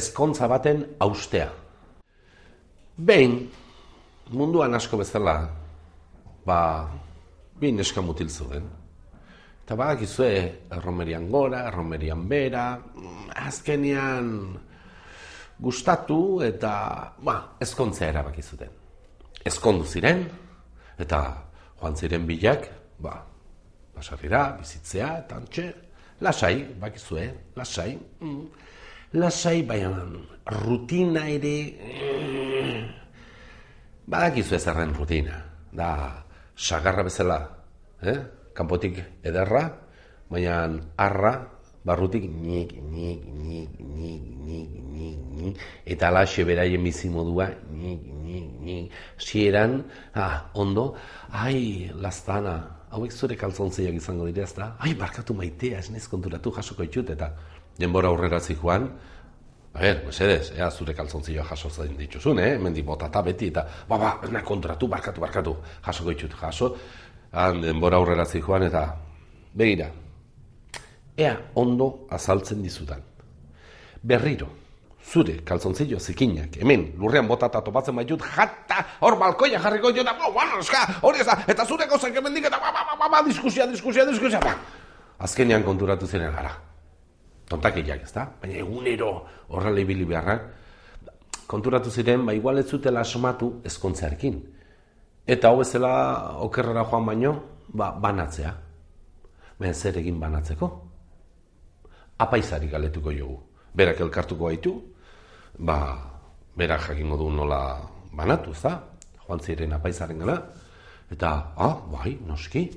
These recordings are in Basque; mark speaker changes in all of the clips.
Speaker 1: ezkontza baten austea. Behin, munduan asko bezala, ba, bi neska mutil zuen. Eta badakizue, erromerian gora, erromerian bera, azkenian gustatu eta ba, ezkontzea erabaki zuten. Ezkondu ziren, eta joan ziren bilak, ba, basarrira, bizitzea, eta antxe, lasai, bakizue, lasai, mm, lasai, baina rutina ere, mm, badakizu ezerren rutina, da, sagarra bezala, eh? kanpotik ederra, baina arra, barrutik nik, nik, nik, nik, nik, nik, nik, eta alaxe beraien bizi modua, nik, nik, nik, sieran, ah, ondo, ai, lastana, hauek zure kaltzontzeiak izango dira, ezta? Ai, barkatu maitea, ez nez konturatu jasoko itxut, eta denbora aurrera joan, A ber, mesedez, ea zure kaltzontzioa jaso zain dituzun, eh? Mendi botata beti eta, ba, ba, na kontratu, barkatu, barkatu, jasoko itxut, jaso, han denbora aurrera joan eta, begira, ea ondo azaltzen dizudan. Berriro, zure kaltzontzio zikinak, hemen, lurrean botata topatzen baitut, jata, hor balkoia jarriko jo, da, eska, hori ez da, eta zure gauzak hemen dik, eta, ba, ba, ba, ba, ba, diskusia, diskusia, diskusia, ba. Azkenean konturatu ziren gara. Tontakiak, ez da? Baina egunero horrela ibili beharra, konturatu ziren, ba, igual ez zutela asomatu ezkontzearekin. Eta hau bezala okerrera joan baino, ba, banatzea. Baina zer egin banatzeko? apaizari galetuko jogu. Berak elkartuko gaitu, ba, berak jakingo du nola banatu, za? Joan ziren apaizaren gana. Eta, ah, bai, noski,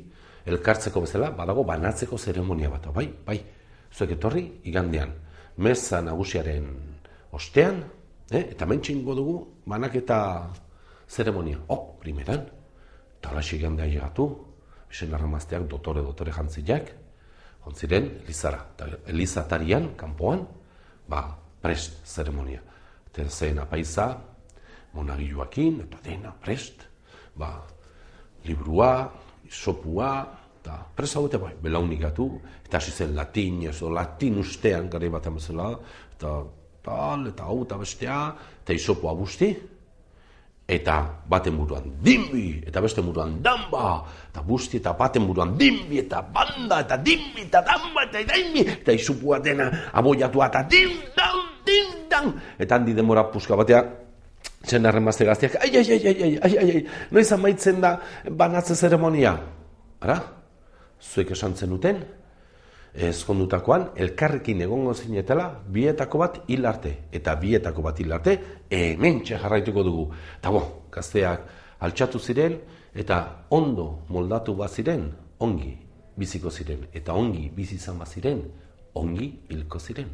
Speaker 1: elkartzeko bezala, badago banatzeko zeremonia bat, bai, bai, zuek etorri, igandean, meza nagusiaren ostean, eh? eta mentxingo dugu, banaketa zeremonia. Oh, primeran, talaxi igandea llegatu, isen arramazteak dotore, dotore jantzileak, ontziren Elizara. Eta Elizatarian, kanpoan, ba, prest zeremonia. Eta zen apaiza, monagiluakin, eta dena prest, ba, librua, isopua, eta prest hau eta bai, belaunikatu, eta hasi zen latin, ezo latin ustean, gare bat amazela, eta tal, eta hau eta bestea, eta isopua busti, eta baten buruan dimbi, eta beste buruan damba, eta busti eta baten buruan dimbi, eta banda, eta dimbi, eta damba, eta dimbi, eta izupua dena aboiatua, eta dim, dam, dim, dam, eta handi demora puska batea, zen arren mazte gaztiak, ai, ai, ai, ai, ai, ai, ai, ai, noiz amaitzen da banatze zeremonia? Ara? Zuek esan zenuten? Ezkondutakoan, elkarrekin egongo zinetela, bietako bat hil arte. Eta bietako bat hil arte, hemen jarraituko dugu. Eta bo, gazteak altxatu ziren, eta ondo moldatu bat ziren, ongi biziko ziren. Eta ongi bizi izan bat ziren, ongi hilko ziren.